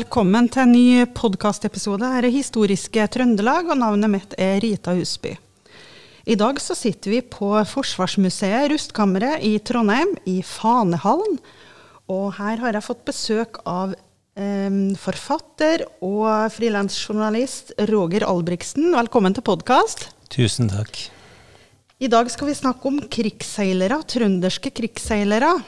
Velkommen til en ny podkastepisode. Her er Historiske Trøndelag, og navnet mitt er Rita Husby. I dag så sitter vi på Forsvarsmuseet Rustkammeret i Trondheim, i Fanehallen. Og her har jeg fått besøk av eh, forfatter og frilansjournalist Roger Albrigtsen. Velkommen til podkast. Tusen takk. I dag skal vi snakke om krigsseilere, trønderske krigsseilere.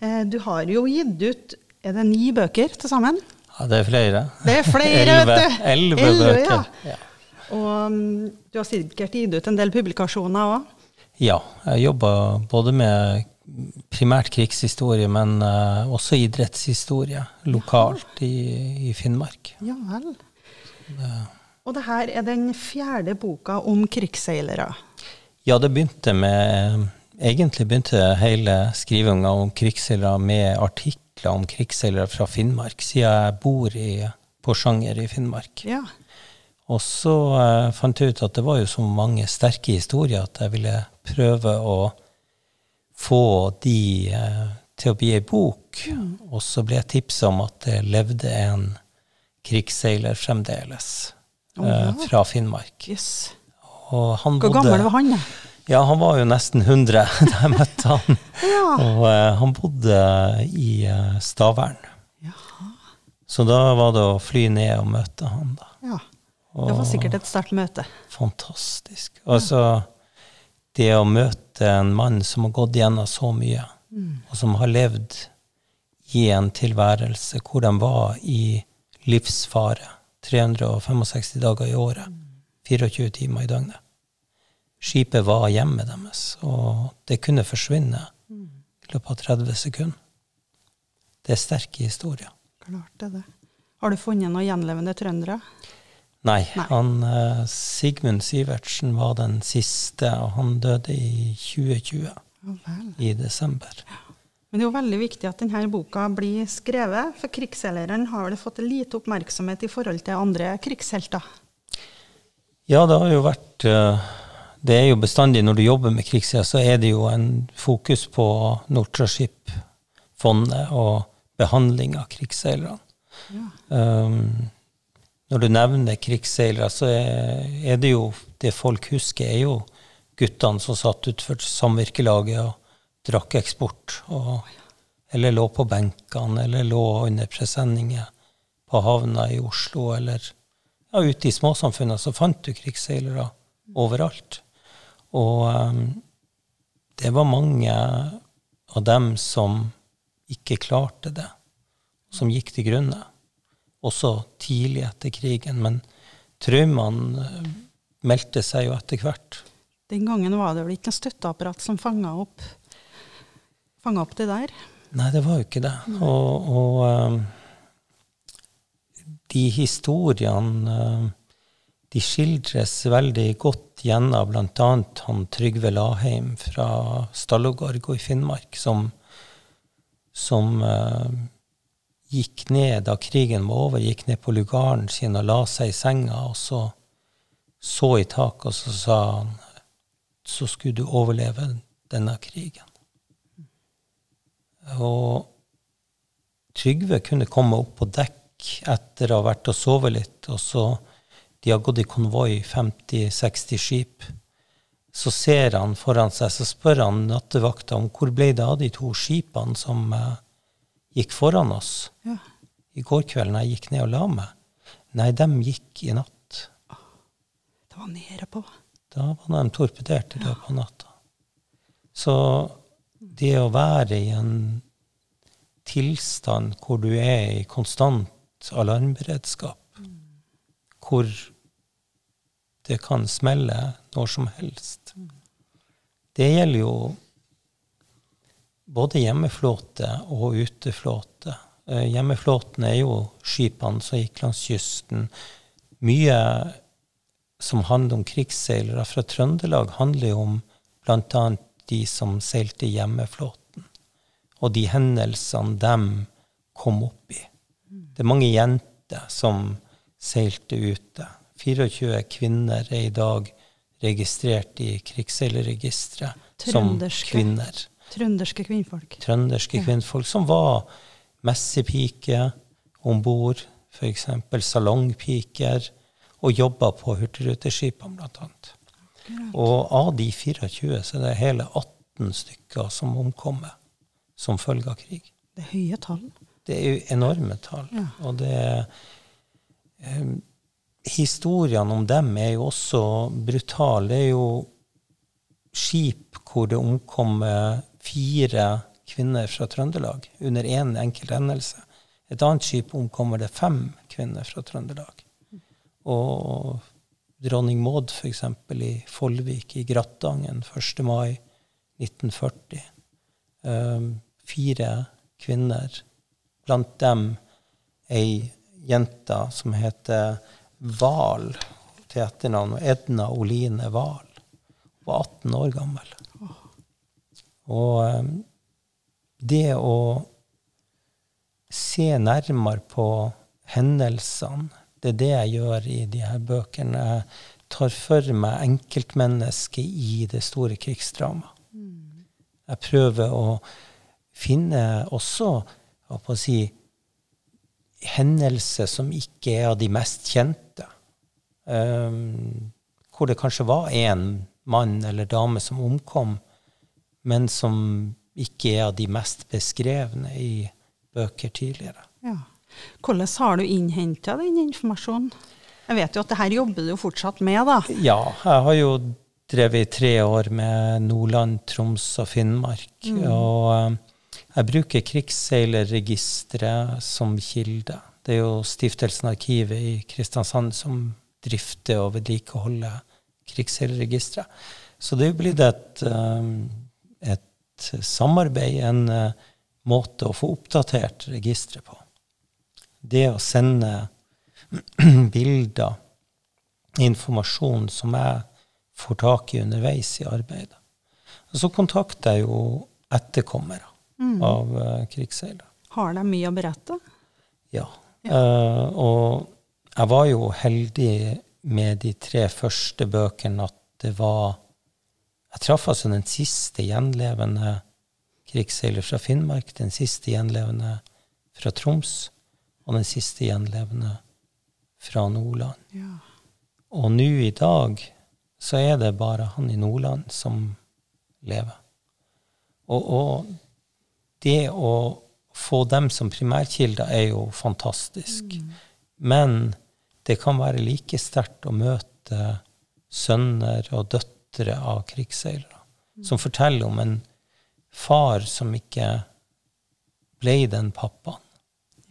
Eh, du har jo gitt ut er det ni bøker til sammen? Ja, det er flere. Det er flere, vet du. Elleve bøker. Ja. ja. Og um, du har sikkert gitt ut en del publikasjoner òg? Ja, jeg jobber både med primært krigshistorie, men uh, også idrettshistorie lokalt i, i, Finnmark. Ja vel. Det. Og det her er den fjerde boka om krigsseilere? Ja, det begynte med Egentlig begynte hele skrivinga om krigsseilere med artikkel artikler om krigsseilere fra Finnmark, siden jeg bor i Porsanger i Finnmark. Ja. Og så uh, fant jeg ut at det var jo så mange sterke historier at jeg ville prøve å få de uh, til å bli ei bok. Mm. Og så ble jeg tipsa om at det levde en krigsseiler fremdeles oh, ja. fra Finnmark. Yes. Hvor gammel var han? da? Ja, han var jo nesten 100 da jeg møtte han. ja. Og uh, han bodde i uh, Stavern. Jaha. Så da var det å fly ned og møte han, da. Ja. Det var sikkert et sterkt møte. Fantastisk. Altså, det å møte en mann som har gått gjennom så mye, mm. og som har levd i en tilværelse hvor de var i livsfare 365 dager i året, 24 timer i døgnet skipet var hjemmet deres, og det kunne forsvinne i løpet av 30 sekunder. Det er sterke historier. Klart det. det. Har du funnet noen gjenlevende trøndere? Nei. Nei. Han, uh, Sigmund Sivertsen var den siste, og han døde i 2020. Oh, I desember. Men det er jo veldig viktig at denne boka blir skrevet, for krigsseileren har vel fått lite oppmerksomhet i forhold til andre krigshelter? Ja, det har jo vært uh, det er jo bestandig når du jobber med krigssida, så er det jo en fokus på Nortraship-fondet og behandling av krigsseilerne. Ja. Um, når du nevner krigsseilere, så er, er, det jo det folk husker, er jo guttene som satt utenfor samvirkelaget og drakk eksport. Og, eller lå på benkene, eller lå under presenninger på havna i Oslo, eller ja, ute i småsamfunnene så fant du krigsseilere overalt. Og um, det var mange av dem som ikke klarte det, som gikk til grunne. Også tidlig etter krigen. Men traumene eh, meldte seg jo etter hvert. Den gangen var det vel ikke noe støtteapparat som fanga opp, opp, det der? Nei, det var jo ikke det. Og, og um, de historiene um, de skildres veldig godt gjennom bl.a. han Trygve Laheim fra Stallogorgo i Finnmark, som, som uh, gikk ned da krigen var over, gikk ned på lugaren sin og la seg i senga, og så så i taket, og så sa han så skulle du overleve denne krigen. Og Trygve kunne komme opp på dekk etter å ha vært og sovet litt, og så de har gått i konvoi, 50-60 skip. Så ser han foran seg, så spør han nattevakta om hvor ble det av de to skipene som uh, gikk foran oss ja. i går kveld når jeg gikk ned og la meg. Nei, dem gikk i natt. Det var nede på? Da var de torpedert i løpet av natta. Så det å være i en tilstand hvor du er i konstant alarmberedskap, hvor det kan smelle når som helst. Det gjelder jo både hjemmeflåte og uteflåte. Eh, hjemmeflåten er jo skipene som gikk langs kysten. Mye som handler om krigsseilere fra Trøndelag, handler jo om bl.a. de som seilte hjemmeflåten, og de hendelsene de kom opp i. Det er mange jenter som seilte ute. 24 kvinner er i dag registrert i krigsseilerregisteret som kvinner. Trønderske kvinnfolk. Trønderske ja. kvinnfolk som var messepike, om bord, f.eks. salongpiker, og jobba på hurtigruteskipene, annet. Og av de 24 så er det hele 18 stykker som omkommer som følge av krig. Det er høye tall. Det er jo enorme tall. Ja. Og det eh, Historiene om dem er jo også brutale. Det er jo skip hvor det omkommer fire kvinner fra Trøndelag under én en enkelt hendelse. Et annet skip omkommer det fem kvinner fra Trøndelag. Og dronning Maud, f.eks. i Follvik i Grattangen 1. mai 1940. Um, fire kvinner, blant dem ei jente som heter Wahl til etternavn, Edna Oline Val. Hun var 18 år gammel. Og um, det å se nærmere på hendelsene, det er det jeg gjør i de her bøkene. Jeg tar for meg enkeltmennesket i det store krigsdramaet. Jeg prøver å finne også å si, hendelser som ikke er av de mest kjente. Um, hvor det kanskje var én mann eller dame som omkom, men som ikke er av de mest beskrevne i bøker tidligere. Ja. Hvordan har du innhenta den informasjonen? Jeg vet jo at det her jobber du fortsatt med, da. Ja, jeg har jo drevet i tre år med Nordland, Troms og Finnmark. Og eh, jeg bruker krigsseilerregisteret som kilde. Det er jo Stiftelsen Arkivet i Kristiansand som drifter og vedlikeholder krigsseilerregisteret. Så det er blitt et, eh, et samarbeid, en eh, måte å få oppdatert registeret på. Det å sende bilder, informasjon som jeg får tak i underveis i arbeidet. Og så kontakter jeg jo etterkommere av uh, krigsseil. Har de mye å berette? Ja. Eh, og jeg var jo heldig med de tre første bøkene at det var Jeg traff altså den siste gjenlevende krigsseiler fra Finnmark, den siste gjenlevende fra Troms, og den siste gjenlevende fra Nordland. Ja. Og nå i dag så er det bare han i Nordland som lever. Og, og det å få dem som primærkilder er jo fantastisk. Men det kan være like sterkt å møte sønner og døtre av krigsseilere som forteller om en far som ikke ble den pappaen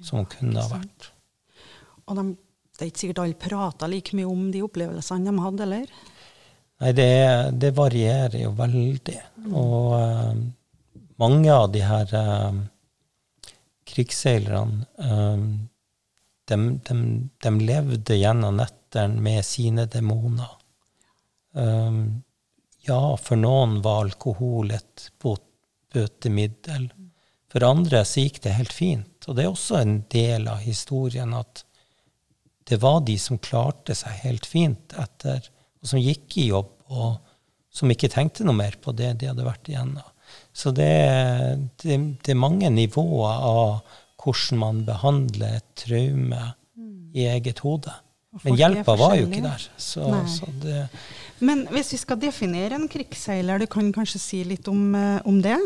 som hun kunne ha vært. Og de, det er ikke sikkert alle prater like mye om de opplevelsene de hadde, eller? Nei, det, det varierer jo veldig. Og eh, mange av de her eh, krigsseilerne eh, de, de, de levde gjennom nettene med sine demoner. Eh, ja, for noen var alkohol et bøtemiddel. For andre så gikk det helt fint. Og det er også en del av historien at det var de som klarte seg helt fint etter, og som gikk i jobb, og som ikke tenkte noe mer på det de hadde vært igjennom. Så det, det, det er mange nivåer av hvordan man behandler et traume i eget hode. Men hjelpa var jo ikke der. Så, så det, Men hvis vi skal definere en krigsseiler, du kan kanskje si litt om, eh, om det?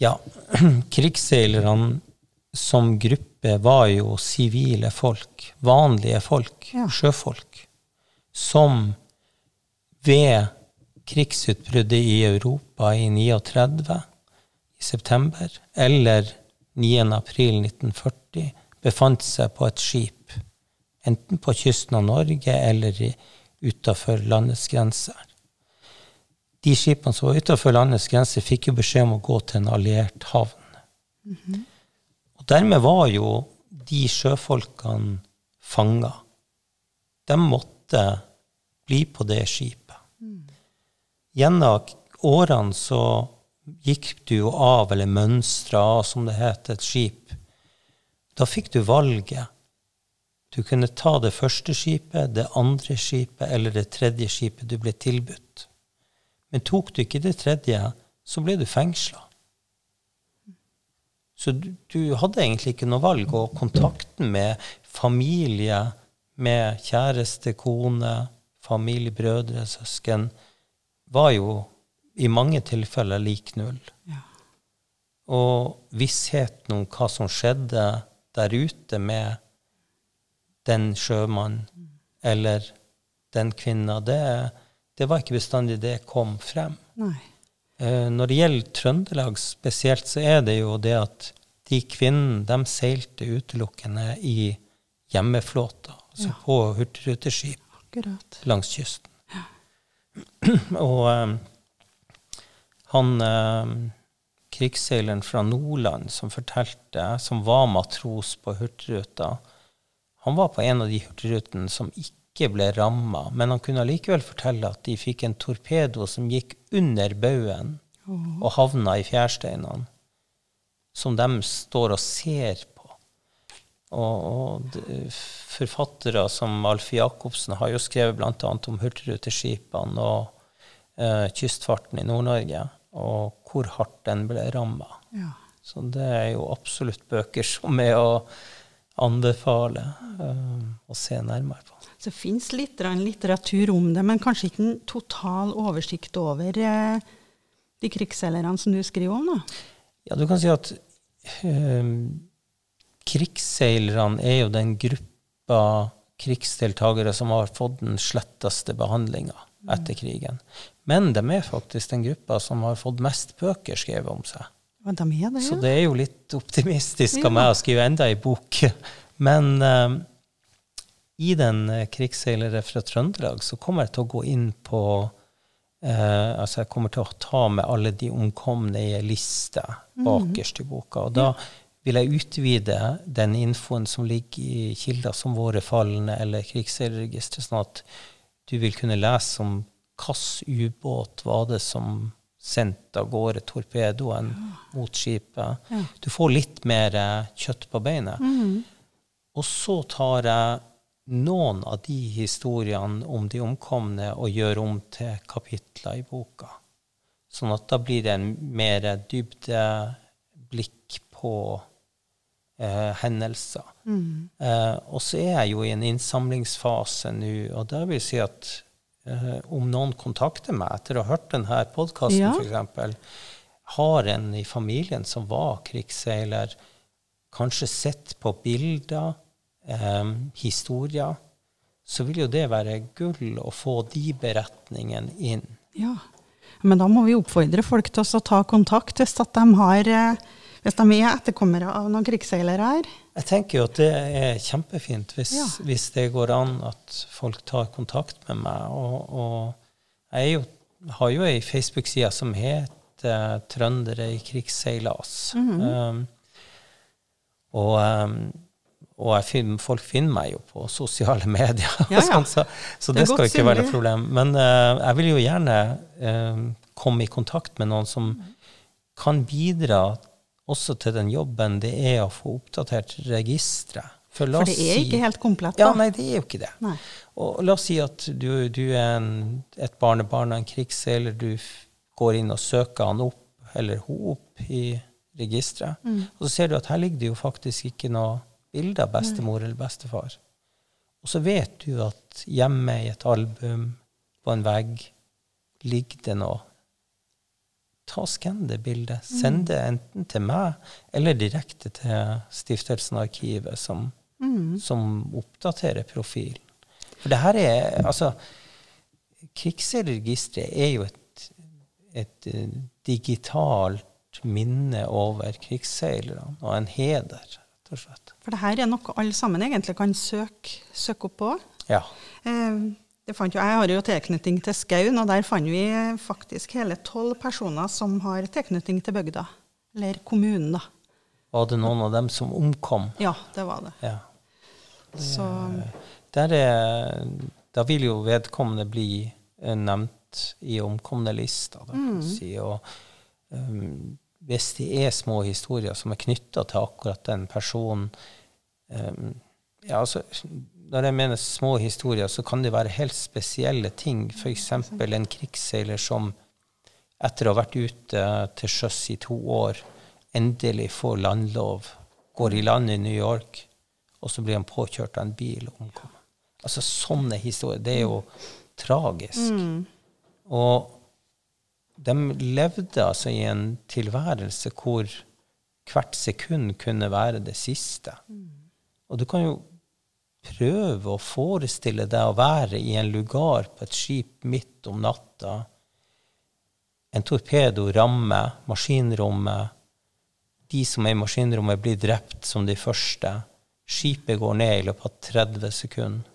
Ja, krigsseilerne som gruppe var jo sivile folk, vanlige folk, Ja. sjøfolk, som ved krigsutbruddet i Europa i 39, i september, eller 9. april 1940, befant seg på et skip, enten på kysten av Norge eller utafor landets grenser de skipene som var utenfor landets grenser, fikk jo beskjed om å gå til en alliert havn. Og dermed var jo de sjøfolkene fanga. De måtte bli på det skipet. Gjennom årene så gikk du jo av, eller mønstra av, som det heter, et skip. Da fikk du valget. Du kunne ta det første skipet, det andre skipet eller det tredje skipet du ble tilbudt. Men tok du ikke det tredje, så ble du fengsla. Så du, du hadde egentlig ikke noe valg, og kontakten med familie, med kjæreste, kone, familie, brødre, søsken, var jo i mange tilfeller lik null. Ja. Og vissheten om hva som skjedde der ute med den sjømannen eller den kvinna, det, det var ikke bestandig det kom frem. Eh, Når det gjelder Trøndelag spesielt, så er det jo det at de kvinnene de seilte utelukkende i hjemmeflåta, altså Ja. på hurtigruteskip langs kysten. Og eh, han eh, krigsseileren fra Nordland som fortalte, som var matros på Hurtigruta, han var på en av de hurtigrutene som ikke ble ramma, men han kunne allikevel fortelle at de fikk en torpedo som gikk under baugen og havna i fjærsteinene, som de står og ser. Og, og forfattere som Alf Jacobsen har jo skrevet bl.a. om hurtigruteskipene og eh, kystfarten i Nord-Norge, og hvor hardt den ble ramma. Ja. Så det er jo absolutt bøker som er å anbefale eh, å se nærmere på. Så det fins litt litteratur om det, men kanskje ikke en total oversikt over eh, de krigsseilerne som du skriver om? da? Ja, du kan si at eh, krigsseilerne er jo den gruppa krigsdeltakere som har fått den sletteste behandlinga etter krigen. Men de er faktisk den gruppa som har fått mest bøker skrevet om seg. Ja, de det, Så det er jo litt optimistisk Ja. av meg å skrive enda ei bok. Men eh, i den eh, 'Krigsseilere fra Trøndelag' så kommer jeg til å gå inn på uh, Altså jeg kommer til å ta med alle de omkomne i ei liste bakerst i boka. Og da vil jeg utvide den infoen som ligger i kilder som Våre falne eller Krigsseilerregisteret, sånn at du vil kunne lese om hvilken ubåt var det som sendte av gårde torpedoen mot skipet. Ja. Du får litt mer eh, kjøtt på beinet. Mhm. Og så tar jeg noen av de historiene om de omkomne og gjør om til kapitler i boka. Sånn at da blir det en mer dybdeblikk på eh, hendelser. Mm. Eh, og så er jeg jo i en innsamlingsfase nå, og det vil si at eh, om noen kontakter meg etter å ha hørt denne podkasten, Ja. f.eks., har en i familien som var krigsseiler, kanskje sett på bilder, eh, historier, så vil jo det være gull å få de beretningene inn. Ja. Men da må vi oppfordre folk til å ta kontakt hvis, at de, har, eh, hvis de er etterkommere av noen krigsseilere her. Jeg tenker jo at det er kjempefint hvis, Ja. hvis det går an at folk tar kontakt med meg. Og, og jeg jo, har jo ei Facebook-side som heter 'Trøndere i krigsseilas'. Mhm. um, og um, og finner, folk finner meg jo på sosiale medier, Ja, ja. Sånn, så, så Det det, skal ikke være noe problem. Men uh, jeg vil jo gjerne uh, komme i kontakt med noen som kan bidra også til den jobben det er å få oppdatert registeret. For, For det er si- ikke helt komplett. Da. Ja, nei, det er jo ikke det. Nei. Og la oss si at du, du er en, et barnebarn av en krigsseiler, du går inn og søker han opp, eller hun opp, i registeret. Mm. Og så ser du at her ligger det jo faktisk ikke noe bilde av bestemor eller bestefar. Og så vet du at hjemme i et album, på en vegg, ligger det noe. Ta og Skann det bildet. Send det enten til meg eller direkte til Stiftelsen Arkivet, som, Mm. som oppdaterer profilen. For det her er Altså, Krigsseilerregisteret er jo et, et eh, digitalt minne over krigsseilerne, og en heder, rett og slett. For det her er noe alle sammen egentlig kan søke, søke opp på. Ja. Eh, jeg har jo tilknytning til Skaun, og der fant vi faktisk hele tolv personer som har tilknytning til bygda. Eller kommunen, da. Var det noen av dem som omkom? Ja, det var det. Ja. Så Der er, da vil jo vedkommende bli eh, nevnt i omkomne-lista. kan Si. Og, um, hvis det er små historier som er knytta til akkurat den personen um, ja, altså, Når jeg mener små historier, så kan det være helt spesielle ting. F.eks. en krigsseiler som etter å ha vært ute til sjøs i to år, endelig får landlov, går i land i New York, og så blir han påkjørt av en bil og omkommer. Altså sånne historier. Det er jo tragisk. Mm. Og de levde altså i en tilværelse hvor hvert sekund kunne være det siste. Og du kan jo prøve å forestille deg å være i en lugar på et skip midt om natta. En torpedo rammer maskinrommet. De som er i maskinrommet, blir drept som de første. Skipet går ned i løpet av 30 sekunder.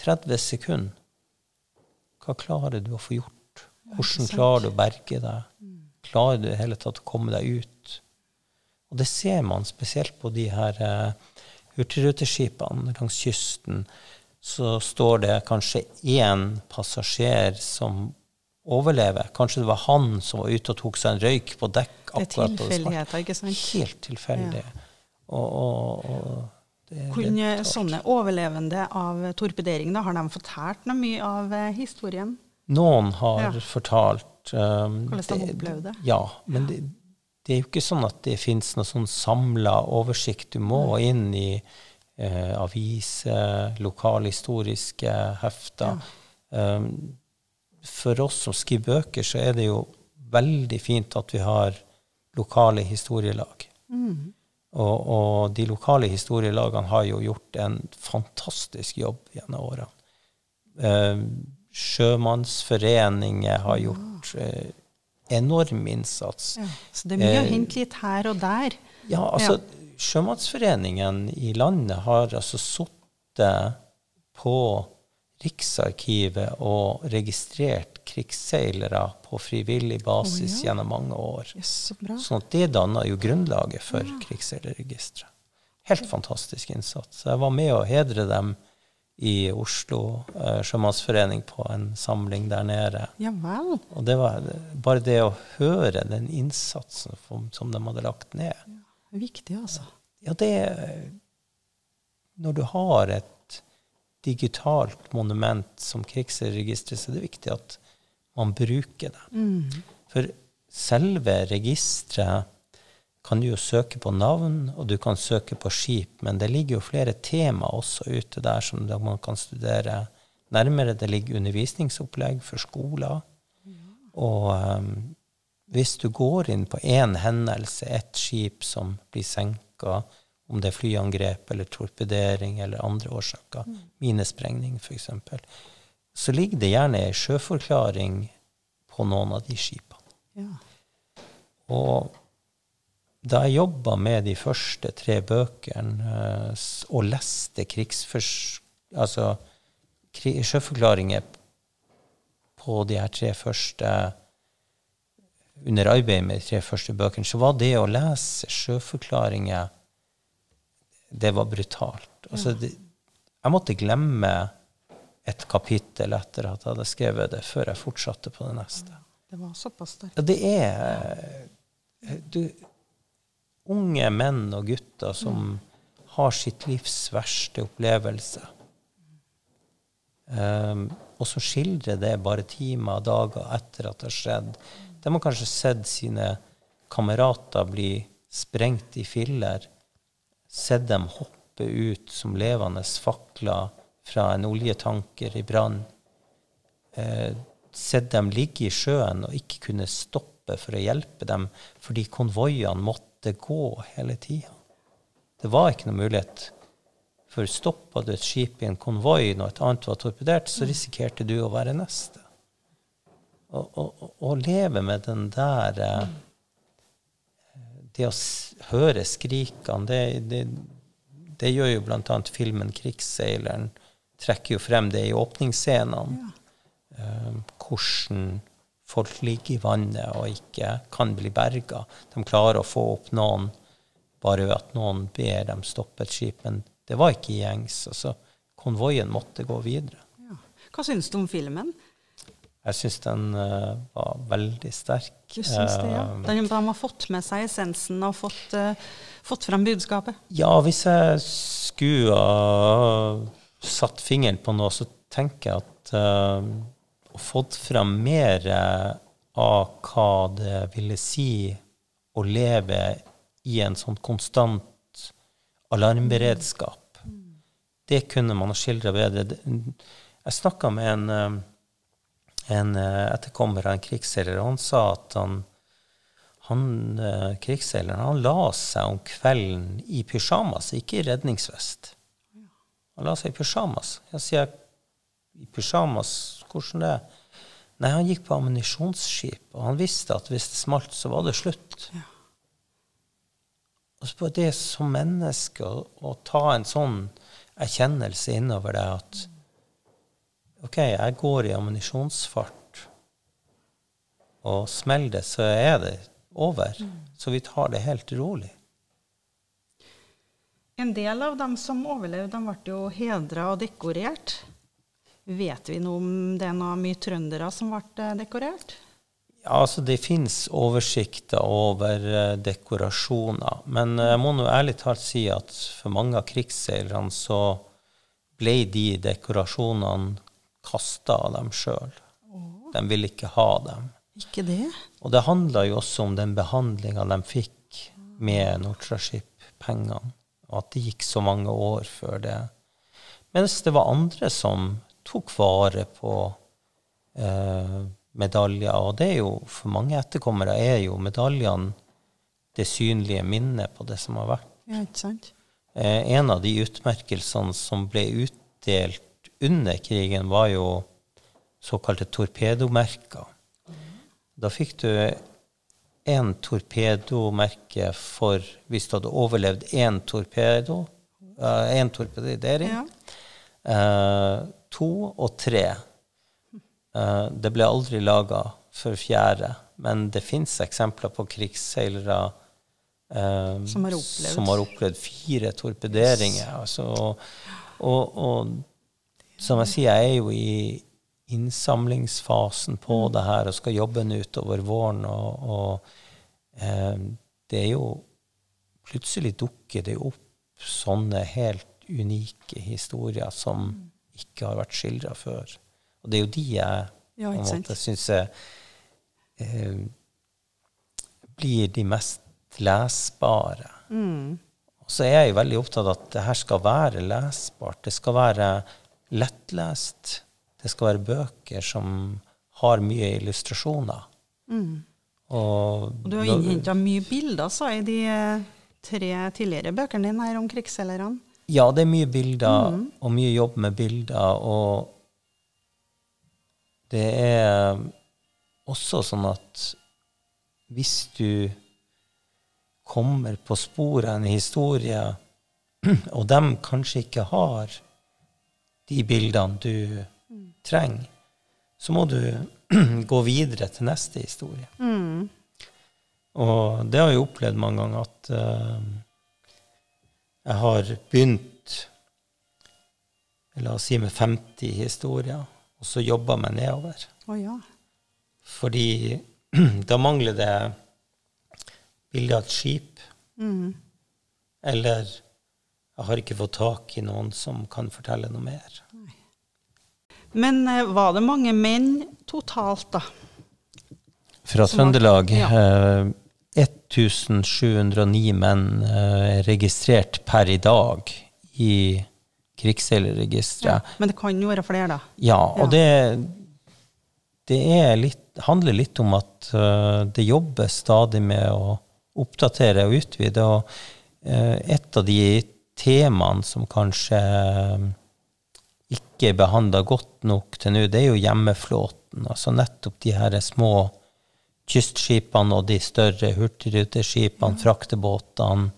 30 sekunder. Hva klarer du å få gjort? Hvordan klarer du å berge deg? Klarer du i det hele tatt å komme deg ut? Og det ser man spesielt på de her uh, hurtigruteskipene langs kysten. Så står det kanskje én passasjer som overlever. Kanskje det var han som var ute og tok seg en røyk på dekk. Det er tilfeldigheter, ikke sant? Helt tilfeldig. Ja. Og, og, og det, Kunne det sånne overlevende av torpedering, da, har de fortalt noe mye av eh, historien? Noen har ja. fortalt um, Hvordan de opplevde det? Ja, men det, det, er jo ikke sånn at det fins noe sånn samla oversikt. Du må inn i eh, aviser, lokalhistoriske hefter. Ja. Um, for oss som skriver bøker, så er det jo veldig fint at vi har lokale historielag. Mm. Og, og, de lokale historielagene har jo gjort en fantastisk jobb gjennom årene. Eh, sjømannsforeninger har gjort eh, enorm innsats. Ja, så det er mye å eh, hente litt her og der. Ja, altså ja. Sjømannsforeningen i landet har altså sittet på Riksarkivet og registrert krigsseilere på frivillig basis oh, ja. gjennom mange år. Yes, så sånn at det danner jo grunnlaget for ja. krigsseilerregisteret. Helt fantastisk innsats. Jeg var med å hedre dem i Oslo eh, sjømannsforening på en samling der nede. Ja vel. Og det var bare det å høre den innsatsen som de hadde lagt ned. Ja, det er viktig, altså. Ja, det Når du har et digitalt monument som krigsregisteret, så er det viktig at man bruker det. Mm. For selve registeret kan du jo søke på navn, og du kan søke på skip, men det ligger jo flere tema også ute der som man kan studere nærmere. Det ligger undervisningsopplegg for skoler. Og um, hvis du går inn på én hendelse, ett skip som blir senka, om det er flyangrep eller torpedering eller andre årsaker, mm. minesprengning f.eks., så ligger det gjerne ei sjøforklaring på noen av de skipene. Ja. Og da jeg jobba med de første tre bøkene uh, og leste altså, krig, sjøforklaringer på de her tre første under arbeidet med de tre første bøkene, så var det å lese sjøforklaringer det var brutalt. Altså, det, jeg måtte glemme et kapittel etter at jeg hadde skrevet det, før jeg fortsatte på det neste. Det var såpass sterkt. Ja, det er du, unge menn og gutter som har sitt livs verste opplevelse, um, og så skildrer det bare timer og dager etter at det har skjedd. De har kanskje sett sine kamerater bli sprengt i filler sett dem hoppe ut som levende fakler fra en oljetanker i brann. Eh, sett dem ligge i sjøen og ikke kunne stoppe for å hjelpe dem fordi konvoiene måtte gå hele tida. Det var ikke noe mulighet. For stoppa du et skip i en konvoi når et annet var torpedert, så risikerte du å være neste. Å leve med den der eh, det å høre skrikene, det, det, det gjør jo bl.a. filmen 'Krigsseileren'. Trekker jo frem det i åpningsscenene. Ja. Hvordan folk ligger i vannet og ikke kan bli berga. De klarer å få opp noen bare ved at noen ber dem stoppe et skip. Men det var ikke gjengs. Altså, konvoien måtte gå videre. Ja. Hva syns du om filmen? Jeg syns den uh, var veldig sterk. Du syns det, ja. Eh, den, de har fått med seg essensen og fått, uh, fått frem budskapet? Ja, hvis jeg skulle ha satt fingeren på noe, så tenker jeg at uh, fått fram mer av hva det ville si å leve i en sånn konstant alarmberedskap. Det kunne man ha skildra bedre. Jeg snakka med en, eh, en eh, etterkommer av en krigsseiler, og han sa at han, han eh, krigsseileren han la seg om kvelden i pysjamas, ikke i redningsvest. Han la seg i pysjamas. Jeg sier i pysjamas, hvordan det? Nei, han gikk på ammunisjonsskip, og han visste at hvis det smalt, så var det slutt. Ja. Og så det som menneske å, å, ta en sånn erkjennelse innover deg at OK, jeg går i ammunisjonsfart, og smeller det, så er det over. Mm. Så vi tar det helt rolig. En del av dem som overlevde, de ble jo hedra og dekorert. Vet vi noe om det er noe mye trøndere som ble eh, dekorert? Ja, altså Det finnes oversikter over uh, dekorasjoner. Men uh, jeg må nå ærlig talt si at for mange av krigsseilerne så ble de dekorasjonene kasta av dem sjøl. Oh. De ville ikke ha dem. Ikke det? Og det handla jo også om den behandlinga de fikk med Nortraship-pengene, og at det gikk så mange år før det. Mens det var andre som tok vare på eh, medaljer. Og det er jo, for mange etterkommere er jo medaljene det synlige minnet på det som har vært. Ja, ikke sant? Eh, en av de utmerkelsene som ble utdelt under krigen, var jo såkalte torpedomerker. Da fikk du én torpedomerke for hvis du hadde overlevd én torpedo, én uh, torpedering. Ja. Uh, to og tre. Uh, det ble aldri laga for fjerde, men det fins eksempler på krigsseilere uh, som, har som, har opplevd fire torpederinger. Altså, og, og, som jeg sier, jeg er jo i innsamlingsfasen på mm. det her og skal jobbe den utover våren. Og, og uh, det er jo Plutselig dukker det opp sånne helt unike historier som mm ikke har vært skildra før. Og det er jo de jeg ja, måte syns eh, blir de mest lesbare. Mm. Og så er jeg jo veldig opptatt av at det her skal være lesbart. Det skal være lettlest. Det skal være bøker som har mye illustrasjoner. Mm. Og, og, du har innhenta mye bilder, sa i de eh, tre tidligere bøkene dine her om krigsseilerne. Ja, det er mye bilder mm. og mye jobb med bilder. Og det er også sånn at hvis du kommer på sporet av en historie, og de kanskje ikke har de bildene du mm. trenger, så må du gå videre til neste historie. Mm. Og det har jeg opplevd mange ganger at uh, jeg har begynt la oss si med 50 historier, og så jobba meg nedover. Oh, ja. Fordi da mangler det bilde av et skip. Mm. Eller jeg har ikke fått tak i noen som kan fortelle noe mer. Nei. Men eh, var det mange menn totalt, da? Fra Trøndelag? Ja. Eh, 1709 menn eh, registrert per i dag i krigsseilerregisteret. Ja, men det kan jo være flere, da? Ja, og ja. det, det litt, handler litt om at uh, det jobbes stadig med å oppdatere og utvide. Og uh, et av de temaene som kanskje ikke er behandla godt nok til nå, det er jo hjemmeflåten. Altså nettopp de her små kystskipene og de større hurtigruteskipene, mm. fraktebåtene.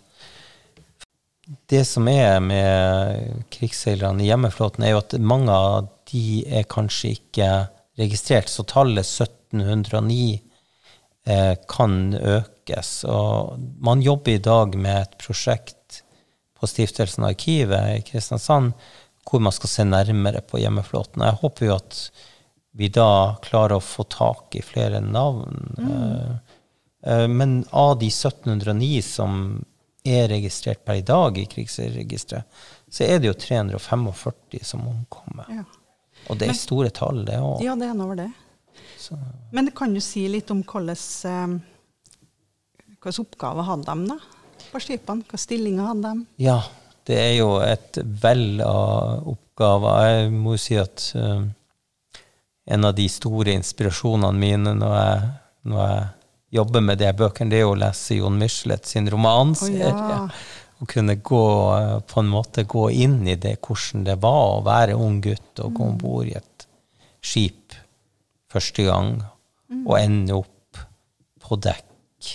Det som er med krigsseilerne i hjemmeflåten, er jo at mange av de er kanskje ikke registrert, så tallet 1709 eh, kan økes. Og man jobber i dag med et prosjekt på Stiftelsen Arkivet i Kristiansand hvor man skal se nærmere på hjemmeflåten. Jeg håper jo at vi da klarer å få tak i flere navn. Mm. Eh, eh, men av de 1709 som er registrert per i dag i krigsregisteret, så er det jo 345 som omkommer. Ja. Og det er Men, store tall, det òg. Ja, det er over det. Så. Men kan du si litt om hvordan, eh, Hvilke oppgaver hadde de da på skipene? Hvilke stillinger hadde de? Ja, det er jo et vell av oppgaver. Jeg må jo si at uh, en av de store inspirasjonene mine når jeg, når jeg jobber med de bøkene, det er å lese Jon Michelet sin romanserie. Å, ja. Å kunne gå, uh, på en måte gå inn i det, hvordan det var å være ung gutt og gå om bord i et skip første gang, og ende opp på dekk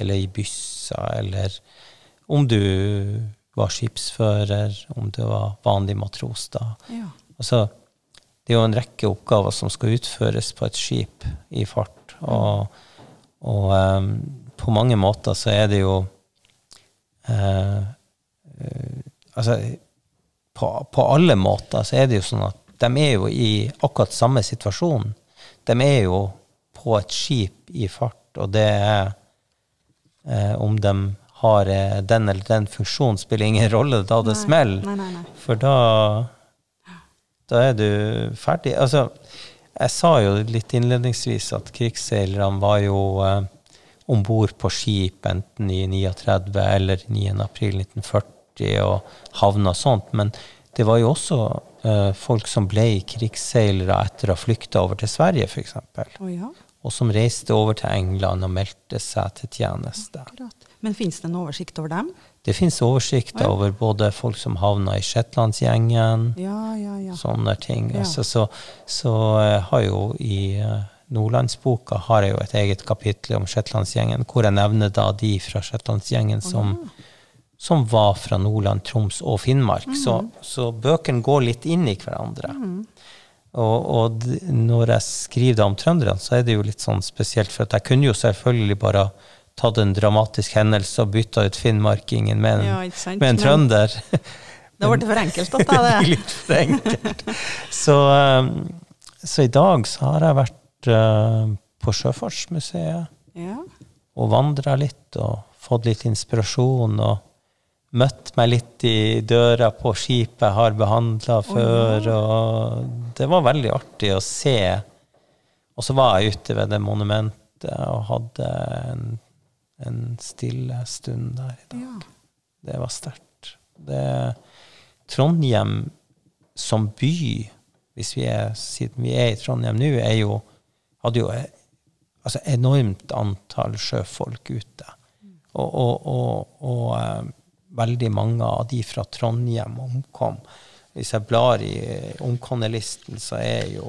eller i byssa, eller om du var skipsfører, om du var vanlig matros da. Ja. Altså, det er jo en rekke oppgaver som skal utføres på et skip i fart. Og, og um, på mange måter så er det jo eh, Altså, på, på alle måter så er det jo sånn at de er jo i akkurat samme situasjon. De er jo på et skip i fart, og det er uh, om de har eh, den eller den funksjonen, spiller ingen rolle da det smeller. For da, da er du ferdig. Altså, jeg sa jo litt innledningsvis at krigsseilerne var jo eh, om bord på skip enten i 39 eller 9. april 1940 og havna sånt. Men det var jo også eh, folk som ble krigsseilere etter å ha flykta over til Sverige, f.eks. Oh, ja, Og som reiste over til England og meldte seg til tjeneste. akkurat. Men finnes det en oversikt over dem? Det fins oversikter Ja. over både folk som havna i Shetlandsgjengen, Ja, ja, ja. sånne ting. Altså, så så jeg har jo i eh, Nordlandsboka har jeg jo et eget kapittel om Shetlandsgjengen, hvor jeg nevner da de fra Shetlandsgjengen som, som var fra Nordland, Troms og Finnmark. Så, så bøkene går litt inn i hverandre. Og, og d- når jeg skriver det om trønderne, så er det jo litt sånn spesielt, for jeg kunne jo selvfølgelig bare tatt en dramatisk hendelse og bytta ut finnmarkingen med en, Ja, sant? med en Men- trønder. Det ble for enkelt, dette. det blir litt for enkelt. Så, um, så i dag så har jeg vært uh, på Sjøfartsmuseet Ja. og vandra litt og fått litt inspirasjon og møtt meg litt i døra på skipet jeg har behandla før. Og det var veldig artig å se. Og så var jeg ute ved det monumentet og hadde en, en stille stund der i dag. ja. Det var sterkt. Det- Trondheim som by, hvis vi er, siden vi er i Trondheim nå, er jo, hadde jo et altså enormt antall sjøfolk ute. Og, og, og, og eh, veldig mange av de fra Trondheim omkom. Hvis jeg blar i omkomne-listen, så er jo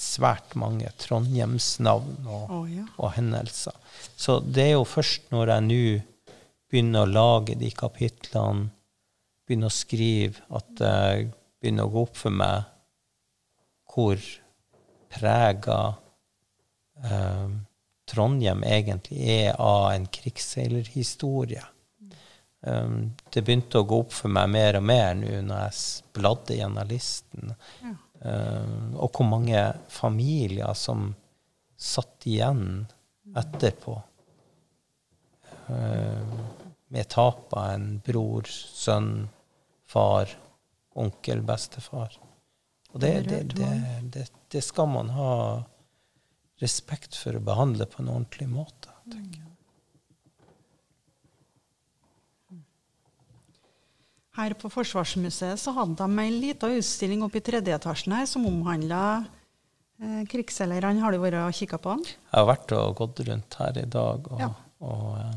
svært mange Trondheimsnavn og, oh, ja. og hendelser. Så det er jo først når jeg nå begynner å lage de kapitlene, begynner å skrive, at det begynner å gå opp for meg hvor prega eh, Trondheim egentlig er av en krigsseilerhistorie. Um, det begynte å gå opp for meg mer og mer nå når jeg bladde gjennom listen. Um, og hvor mange familier som satt igjen etterpå. Um, med tap av en bror, sønn, far, onkel, bestefar. Og det, det, det, det, det skal man ha respekt for å behandle på en ordentlig måte. tenker jeg. Her på Forsvarsmuseet så hadde de ei lita utstilling oppe i tredje etasjen her som omhandla eh, krigsseilerne. Har du vært og kikka på den? Jeg har vært og gått rundt her i dag, og, Ja. og eh,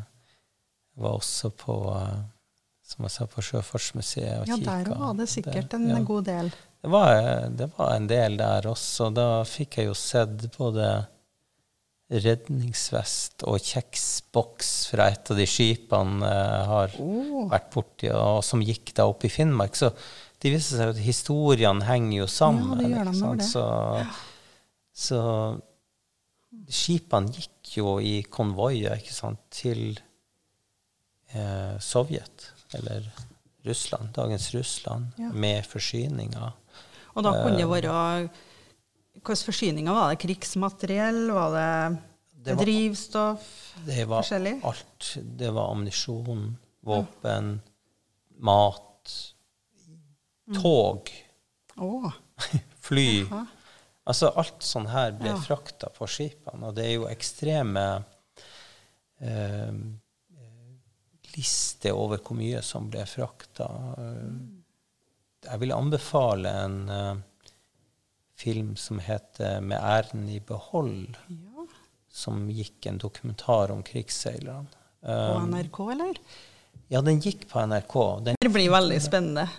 var også på eh, som jeg sa, på Sjøfartsmuseet og Ja, kikka. der var det sikkert en ja. god del. Det var, det var en del der også. Da fikk jeg jo sett både redningsvest og kjeksboks fra et av de skipene uh, har Oh. vært borti, og som gikk da opp i Finnmark. Så det viser seg at historiene henger jo sammen. Ja, det gjør de. Så, så skipene gikk jo i konvoier til eh, Sovjet, eller Russland, dagens Russland, Ja. med forsyninger. Og da kunne det Eh. være Hvilke forsyninger var det? Krigsmateriell? Var det, Det var- drivstoff? Det var Forskjellig? alt. Det var ammunisjon, våpen, mat, tog, Å. fly. Aha. Altså alt sånn her ble Ja. frakta på skipene, og det er jo ekstreme eh, liste over hvor mye som ble frakta. Jeg vil anbefale en uh, film som heter 'Med æren i behold', Ja. som gikk en dokumentar om krigsseilerne. På Um, NRK, eller? ja, den gikk på NRK. Den, Det blir veldig spennende.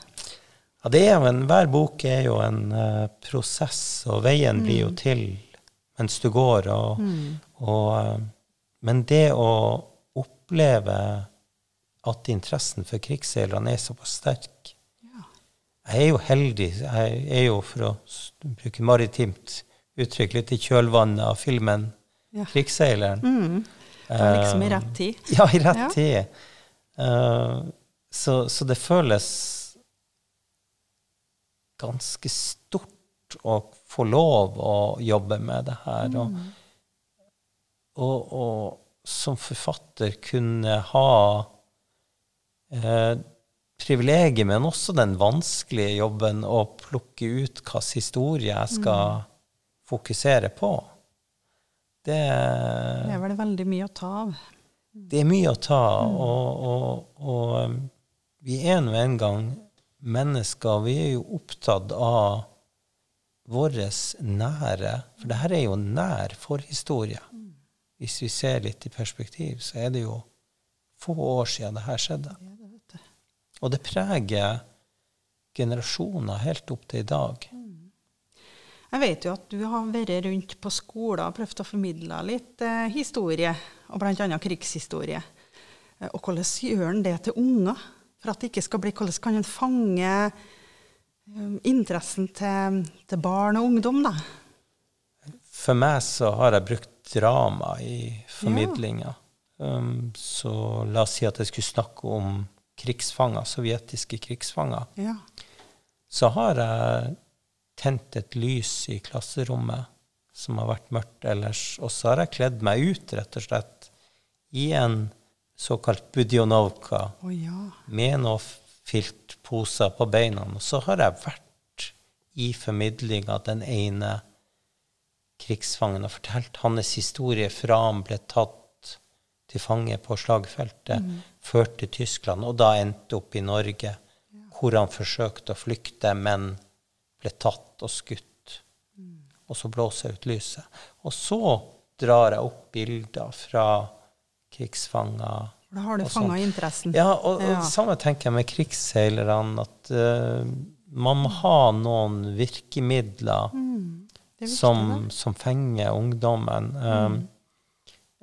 ja, det er jo en, hver bok er jo en uh, prosess, og veien blir jo til mens du går. Og, og, uh, men det å oppleve at interessen for krigsseilerne er såpass sterk. Jeg er jo heldig. Jeg er jo, for å bruke maritimt uttrykk, litt i kjølvannet av filmen Ja. 'Krigsseileren'. Mm. Det var liksom i Eh, rett tid. Ja, i rett Ja. tid. Uh, så, så det føles ganske stort å få lov å jobbe med det her. Og, og, og som forfatter kunne ha eh, privilegiet, men også den vanskelige jobben å plukke ut hvilken historie jeg skal fokusere på. Det, Det er vel veldig mye å ta av. det er mye å ta, og, og, og um, vi er nå en gang mennesker. Vi er jo opptatt av våres nære For det her er jo nær forhistorie. Hvis vi ser litt i perspektiv, så er det jo få år siden det her skjedde. Ja. Og det preger generasjoner helt opp til i dag. Jeg vet jo at du har vært rundt på skoler og prøvd å formidle litt eh, historie, og bl.a. krigshistorie. Eh, og hvordan gjør en det til unger? For at det ikke skal bli Hvordan kan en fange eh, interessen til, til barn og ungdom, da? For meg så har jeg brukt drama i formidlinga. Um, så la oss si at jeg skulle snakke om krigsfanger, sovjetiske krigsfanger. Ja. Så har jeg tent et lys i klasserommet som har vært mørkt ellers, og så har jeg kledd meg ut, rett og slett, i en såkalt budjonovka oh, ja. med noen filtposer på beina. Og så har jeg vært i formidling av den ene krigsfangen og fortalt hans historie fra han ble tatt til fange på slagfeltet, ført til Tyskland, og da endte opp i Norge, hvor han forsøkte å flykte, men ble tatt og skutt. Og så blåser jeg ut lyset. Og så drar jeg opp bilder fra krigsfanger. Da har du fanga interessen. Ja, og, og Ja. det samme tenker jeg med krigsseilerne, at uh, man må ha noen virkemidler Mm. Viktig, som. Mm. som fenger ungdommen. Um,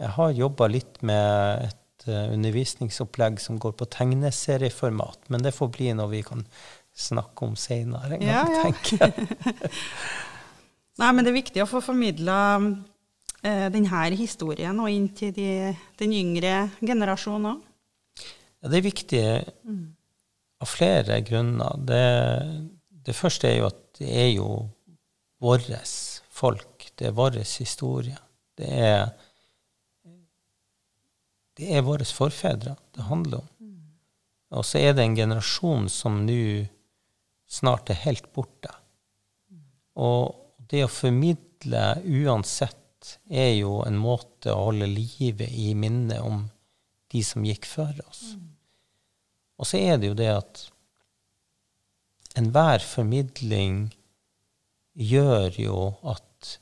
jeg har jobba litt med et eh, undervisningsopplegg som går på tegneserieformat, men det får bli noe vi kan snakke om seinere. Ja, ja. tenker. Nei, men det er viktig å få formidla eh, denne historien og inn til de, den yngre generasjonen òg. Ja, det er viktig av flere grunner. Det, det første er jo at det er jo vårt folk. Det er vår historie. Det er, det er våre forfedre det handler om. Og så er det en generasjon som nå snart er helt borte. Og det å formidle uansett er jo en måte å holde livet i minnet om de som gikk før oss. Og så er det jo det at enhver formidling gjør jo at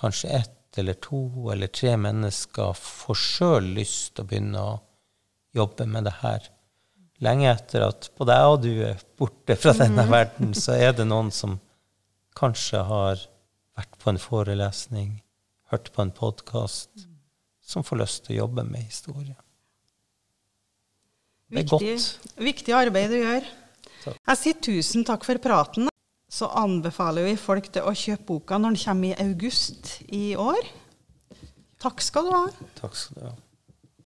kanskje ett eller to eller tre mennesker får sjøl lyst til å begynne å jobbe med det her. Lenge etter at både jeg og du er borte fra denne verden, så er det noen som kanskje har vært på en forelesning, hørt på en podkast, som får lyst til å jobbe med historie. Det er Viktig, godt. viktig arbeid du gjør. Takk. Jeg sier tusen takk for praten. Så anbefaler vi folk til å kjøpe boka når den kommer i august i år. Takk skal du ha. Takk skal du ha.